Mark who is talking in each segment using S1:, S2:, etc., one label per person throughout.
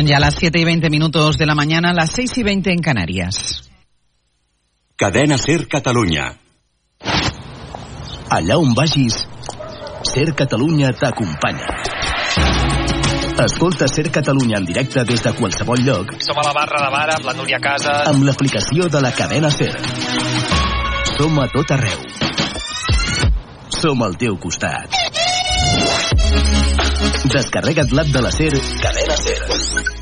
S1: Son ya las 7 y 20 minutos de la mañana, las 6 y 20 en Canarias.
S2: Cadena Ser Catalunya.
S3: Allà on vagis, Ser Catalunya t'acompanya. Escolta Ser Catalunya en directe des de qualsevol lloc
S4: Som a la barra de bar amb la Núria Casa.
S3: amb l'aplicació de la cadena Ser. Som a tot arreu. Som al teu costat. Descarrega't l'app de la Ser, cadena Ser,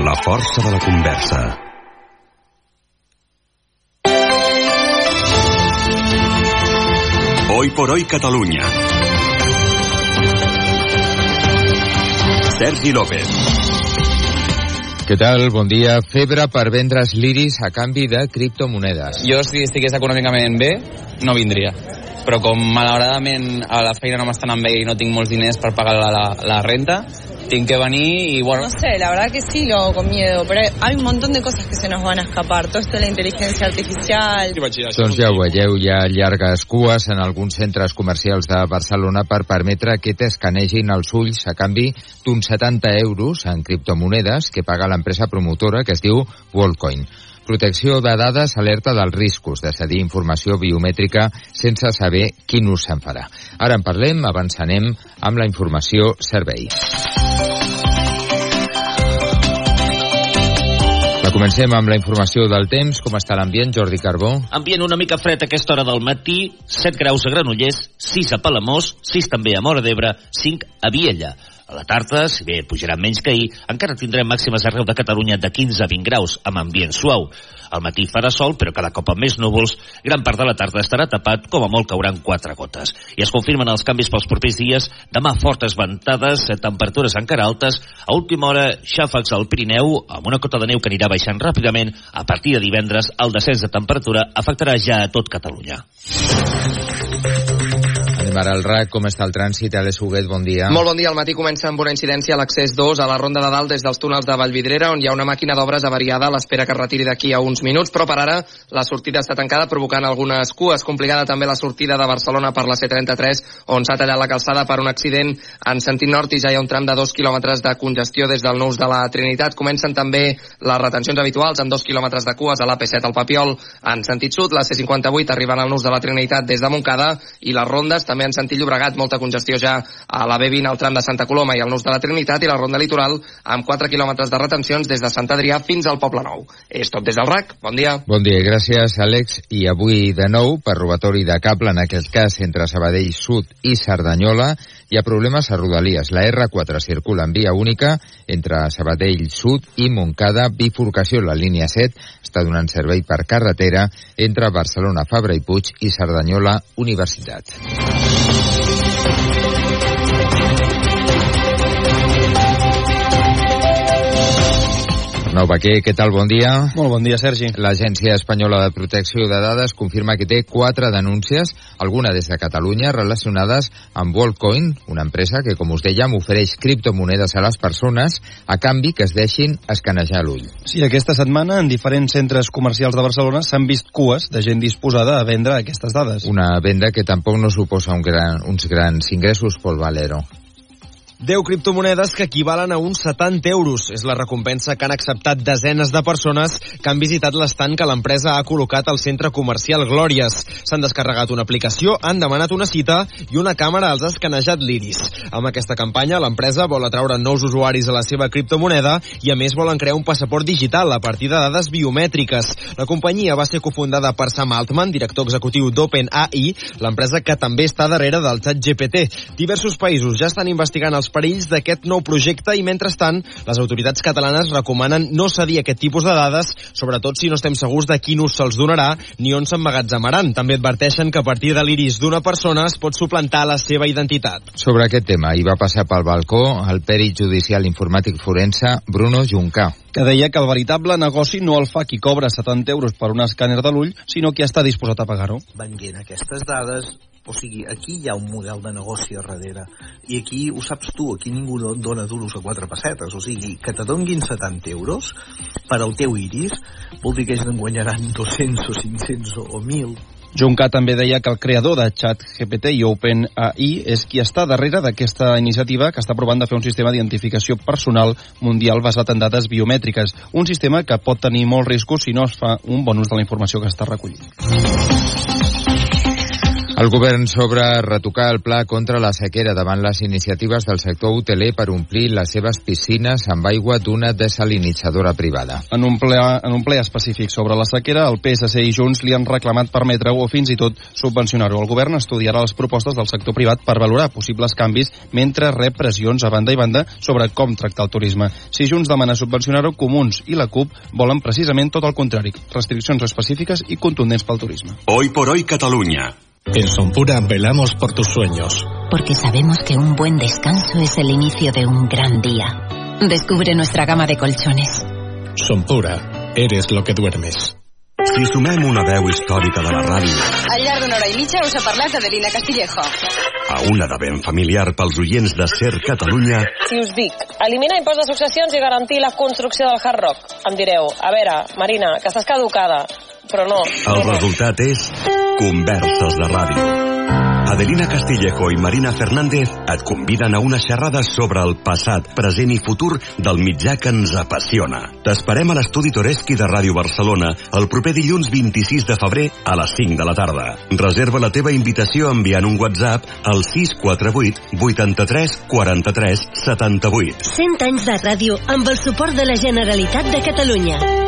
S2: La força de la conversa. Hoy por hoy Catalunya. Sergi López.
S5: Què tal? Bon dia. Febre per vendre's liris a canvi de criptomonedes.
S6: Jo, si estigués econòmicament bé, no vindria. Però com malauradament a la feina no m'estan amb bé i no tinc molts diners per pagar la, la, la renta, tinc que venir y bueno...
S7: No sé, la verdad que sí lo hago con miedo, pero hay un montón de cosas que se nos van a escapar. Todo esto de la inteligencia artificial.
S5: Doncs ja ho veieu, hi ha llargues cues en alguns centres comercials de Barcelona per permetre que t'escanegin els ulls a canvi d'uns 70 euros en criptomonedes que paga l'empresa promotora que es diu WorldCoin. Protecció de dades alerta dels riscos de cedir informació biomètrica sense saber quin ús se'n farà. Ara en parlem, abans anem amb la informació servei. Comencem amb la informació del temps. Com està l'ambient, Jordi Carbó?
S8: Ambient una mica fred a aquesta hora del matí, 7 graus a Granollers, 6 a Palamós, 6 també a Mora d'Ebre, 5 a Viella. A la tarda, si bé pujarà menys que ahir, encara tindrem màximes arreu de Catalunya de 15 a 20 graus, amb ambient suau. Al matí farà sol, però cada cop amb més núvols, gran part de la tarda estarà tapat, com a molt cauran quatre gotes. I es confirmen els canvis pels propers dies, demà fortes ventades, temperatures encara altes, a última hora xàfecs al Pirineu, amb una cota de neu que anirà baixant ràpidament, a partir de divendres el descens de temperatura afectarà ja a tot Catalunya.
S5: Ara al RAC. Com està el trànsit? Alex Huguet, bon dia.
S9: Molt bon dia. El matí comença amb una incidència a l'accés 2 a la Ronda de Dalt des dels túnels de Vallvidrera, on hi ha una màquina d'obres avariada a l'espera que es retiri d'aquí a uns minuts, però per ara la sortida està tancada, provocant algunes cues. Complicada també la sortida de Barcelona per la C33, on s'ha tallat la calçada per un accident en sentit nord i ja hi ha un tram de dos quilòmetres de congestió des del Nus de la Trinitat. Comencen també les retencions habituals amb dos quilòmetres de cues a l'AP7 al Papiol en sentit sud, la C58 arribant al Nus de la Trinitat des de Montcada i les rondes també en sentit Llobregat, molta congestió ja a la B20 al tram de Santa Coloma i al Nus de la Trinitat i la ronda litoral amb 4 quilòmetres de retencions des de Sant Adrià fins al Poble Nou. És tot des del RAC. Bon dia.
S5: Bon dia, gràcies, Àlex. I avui, de nou, per robatori de cable, en aquest cas entre Sabadell Sud i Cerdanyola, hi ha problemes a Rodalies. La R4 circula en via única entre Sabadell Sud i Montcada, bifurcació la línia 7, està donant servei per carretera entre Barcelona, Fabra i Puig i Cerdanyola, Universitat. Arnau Baquer, què tal? Bon dia.
S10: Molt bon dia, Sergi.
S5: L'Agència Espanyola de Protecció de Dades confirma que té quatre denúncies, alguna des de Catalunya, relacionades amb WorldCoin, una empresa que, com us dèiem, ofereix criptomonedes a les persones a canvi que es deixin escanejar l'ull.
S10: Sí, aquesta setmana en diferents centres comercials de Barcelona s'han vist cues de gent disposada a vendre aquestes dades.
S5: Una venda que tampoc no suposa un gran, uns grans ingressos, Pol Valero.
S11: 10 criptomonedes que equivalen a uns 70 euros. És la recompensa que han acceptat desenes de persones que han visitat l'estant que l'empresa ha col·locat al centre comercial Glòries. S'han descarregat una aplicació, han demanat una cita i una càmera els ha escanejat l'iris. Amb aquesta campanya, l'empresa vol atraure nous usuaris a la seva criptomoneda i a més volen crear un passaport digital a partir de dades biomètriques. La companyia va ser cofundada per Sam Altman, director executiu d'OpenAI, l'empresa que també està darrere del xat GPT. Diversos països ja estan investigant els dels perills d'aquest nou projecte i, mentrestant, les autoritats catalanes recomanen no cedir aquest tipus de dades, sobretot si no estem segurs de quin ús se'ls donarà ni on s'emmagatzemaran. També adverteixen que a partir de l'iris d'una persona es pot suplantar la seva identitat.
S5: Sobre aquest tema hi va passar pel balcó el pèrit judicial informàtic forense Bruno Juncà
S10: que deia que el veritable negoci no el fa qui cobra 70 euros per un escàner de l'ull, sinó qui està disposat a pagar-ho.
S12: Venguent aquestes dades, o sigui, aquí hi ha un model de negoci a darrere. I aquí ho saps tu, aquí ningú dona duros a quatre pessetes. O sigui, que te donguin 70 euros per al teu iris vol dir que ells en guanyaran 200 o 500 o, o 1.000
S10: Junca també deia que el creador de ChatGPT i OpenAI és qui està darrere d'aquesta iniciativa que està provant de fer un sistema d'identificació personal mundial basat en dades biomètriques, un sistema que pot tenir molts riscos si no es fa un bon ús de la informació que està recollint.
S5: El govern sobre retocar el pla contra la sequera davant les iniciatives del sector hoteler per omplir les seves piscines amb aigua d'una desalinitzadora privada.
S10: En un, ple, en un ple específic sobre la sequera, el PSC i Junts li han reclamat permetre-ho o fins i tot subvencionar-ho. El govern estudiarà les propostes del sector privat per valorar possibles canvis mentre rep pressions a banda i banda sobre com tractar el turisme. Si Junts demana subvencionar-ho, Comuns i la CUP volen precisament tot el contrari, restriccions específiques i contundents pel turisme.
S2: Hoy por hoy Catalunya.
S13: En Sonpura velamos por tus sueños.
S14: Porque sabemos que un buen descanso es el inicio de un gran día. Descubre nuestra gama de colchones.
S13: Sonpura, eres lo que duermes.
S2: Si sumem una veu històrica de la ràdio...
S15: Al llarg d'una hora i mitja us ha parlat Adelina Castillejo.
S2: A una de ben familiar pels oients de Ser Catalunya...
S16: Si us dic, eliminar impost de successions i garantir la construcció del Hard Rock, em direu, a veure, Marina, que estàs caducada però no.
S2: El resultat és Converses de Ràdio. Adelina Castillejo i Marina Fernández et conviden a una xerrada sobre el passat, present i futur del mitjà que ens apassiona. T'esperem a l'estudi Toreski de Ràdio Barcelona el proper dilluns 26 de febrer a les 5 de la tarda. Reserva la teva invitació enviant un WhatsApp al 648 83 43 78.
S17: 100 anys de ràdio amb el suport de la Generalitat de Catalunya.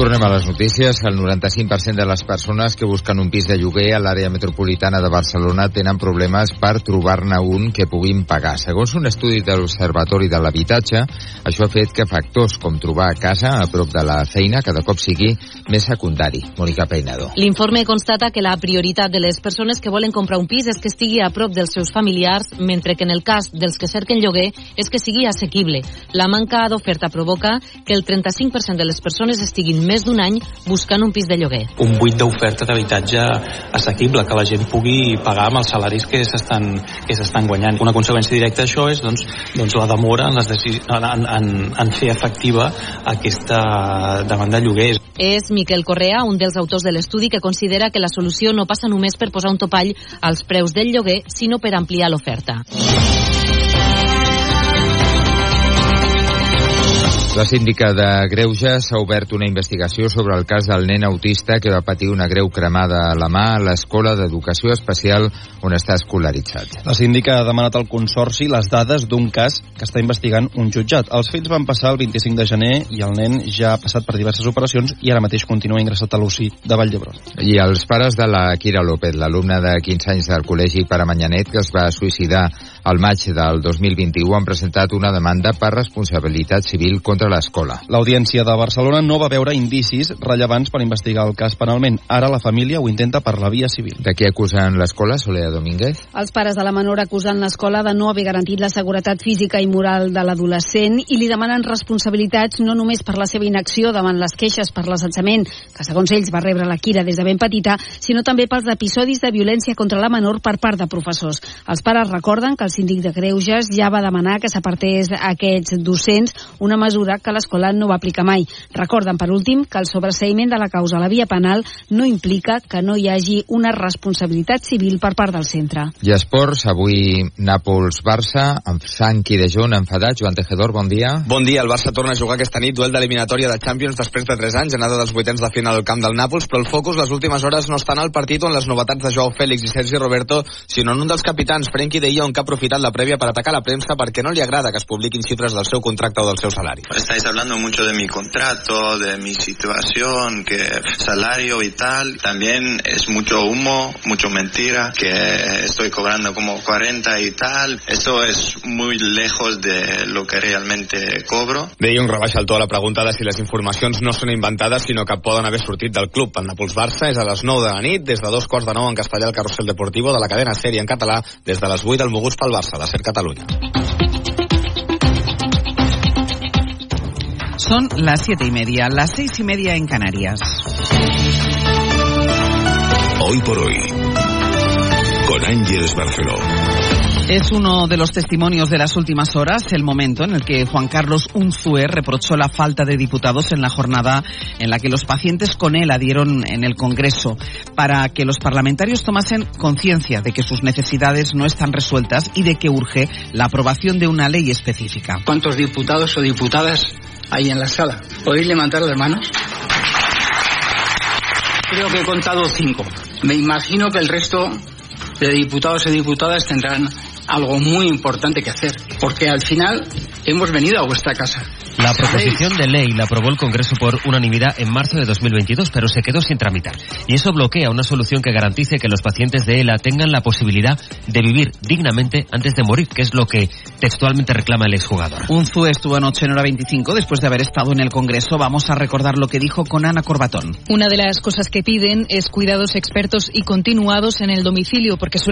S5: Tornem a les notícies. El 95% de les persones que busquen un pis de lloguer a l'àrea metropolitana de Barcelona tenen problemes per trobar-ne un que puguin pagar. Segons un estudi de l'Observatori de l'Habitatge, això ha fet que factors com trobar casa a prop de la feina cada cop sigui més secundari. Mònica Peinado.
S18: L'informe constata que la prioritat de les persones que volen comprar un pis és que estigui a prop dels seus familiars, mentre que en el cas dels que cerquen lloguer és que sigui assequible. La manca d'oferta provoca que el 35% de les persones estiguin més d'un any buscant un pis de lloguer.
S19: Un buit d'oferta d'habitatge assequible, que la gent pugui pagar amb els salaris que s'estan guanyant. Una conseqüència directa d'això és doncs, doncs la demora en, les en, en, en fer efectiva aquesta demanda de lloguers.
S18: És Miquel Correa, un dels autors de l'estudi, que considera que la solució no passa només per posar un topall als preus del lloguer, sinó per ampliar l'oferta.
S5: La síndica de Greuges ha obert una investigació sobre el cas del nen autista que va patir una greu cremada a la mà a l'escola d'educació especial on està escolaritzat.
S10: La síndica ha demanat al Consorci les dades d'un cas que està investigant un jutjat. Els fets van passar el 25 de gener i el nen ja ha passat per diverses operacions i ara mateix continua ingressat a l'UCI de Vall d'Hebron.
S5: I els pares de la Kira López, l'alumna de 15 anys del Col·legi Pare Manyanet, que es va suïcidar al maig del 2021, han presentat una demanda per responsabilitat civil contra l'escola.
S10: L'Audiència de Barcelona no va veure indicis rellevants per investigar el cas penalment. Ara la família ho intenta per la via civil.
S5: De què acusen l'escola, Soleà Domínguez?
S20: Els pares de la menor acusen l'escola de no haver garantit la seguretat física i moral de l'adolescent i li demanen responsabilitats no només per la seva inacció davant les queixes per l'assetjament, que segons ells va rebre la Quira des de ben petita, sinó també pels episodis de violència contra la menor per part de professors. Els pares recorden que el síndic de Greuges ja va demanar que s'apartés a aquests docents una mesura que l'escola no va aplicar mai. Recorden, per últim, que el sobreseïment de la causa a la via penal no implica que no hi hagi una responsabilitat civil per part del centre.
S5: I esports, avui Nàpols-Barça, amb Sanqui de Jun enfadat. Joan Tejedor, bon dia.
S21: Bon dia, el Barça torna a jugar aquesta nit duel d'eliminatòria de Champions després de 3 anys, anada dels vuitens de final al camp del Nàpols, però el focus les últimes hores no estan al partit on les novetats de Joao Fèlix i Sergi Roberto, sinó en un dels capitans, Frenkie de Jong, que ha aprofitat la prèvia per atacar la premsa perquè no li agrada que es publiquin xifres del seu contracte o del seu salari.
S22: Estáis hablando mucho de mi contrato, de mi situación, que salario y tal. También es mucho humo, mucho mentira, que estoy cobrando como 40 y tal. Eso es muy lejos de lo que realmente cobro.
S21: De Jong rebaixa el to a la pregunta de si les informacions no són inventades, sinó que poden haver sortit del club. El Nàpols-Barça és a les 9 de la nit, des de dos quarts de 9 en castellà el Carrusel Deportivo de la cadena sèrie en català, des de les 8 del Moguts pel Barça, la SER Catalunya.
S23: Son las siete y media, las seis y media en Canarias.
S24: Hoy por hoy, con Ángeles Barceló.
S23: Es uno de los testimonios de las últimas horas, el momento en el que Juan Carlos Unzue reprochó la falta de diputados en la jornada en la que los pacientes con él adhieron en el Congreso, para que los parlamentarios tomasen conciencia de que sus necesidades no están resueltas y de que urge la aprobación de una ley específica.
S25: ¿Cuántos diputados o diputadas hay en la sala? ¿Podéis levantar las manos? Creo que he contado cinco. Me imagino que el resto de diputados y diputadas tendrán algo muy importante que hacer, porque al final hemos venido a vuestra casa.
S26: La proposición de ley la aprobó el Congreso por unanimidad en marzo de 2022, pero se quedó sin tramitar. Y eso bloquea una solución que garantice que los pacientes de ELA tengan la posibilidad de vivir dignamente antes de morir, que es lo que textualmente reclama el exjugador.
S23: Unzue estuvo anoche en hora 25 después de haber estado en el Congreso. Vamos a recordar lo que dijo con Ana Corbatón.
S27: Una de las cosas que piden es cuidados expertos y continuados en el domicilio, porque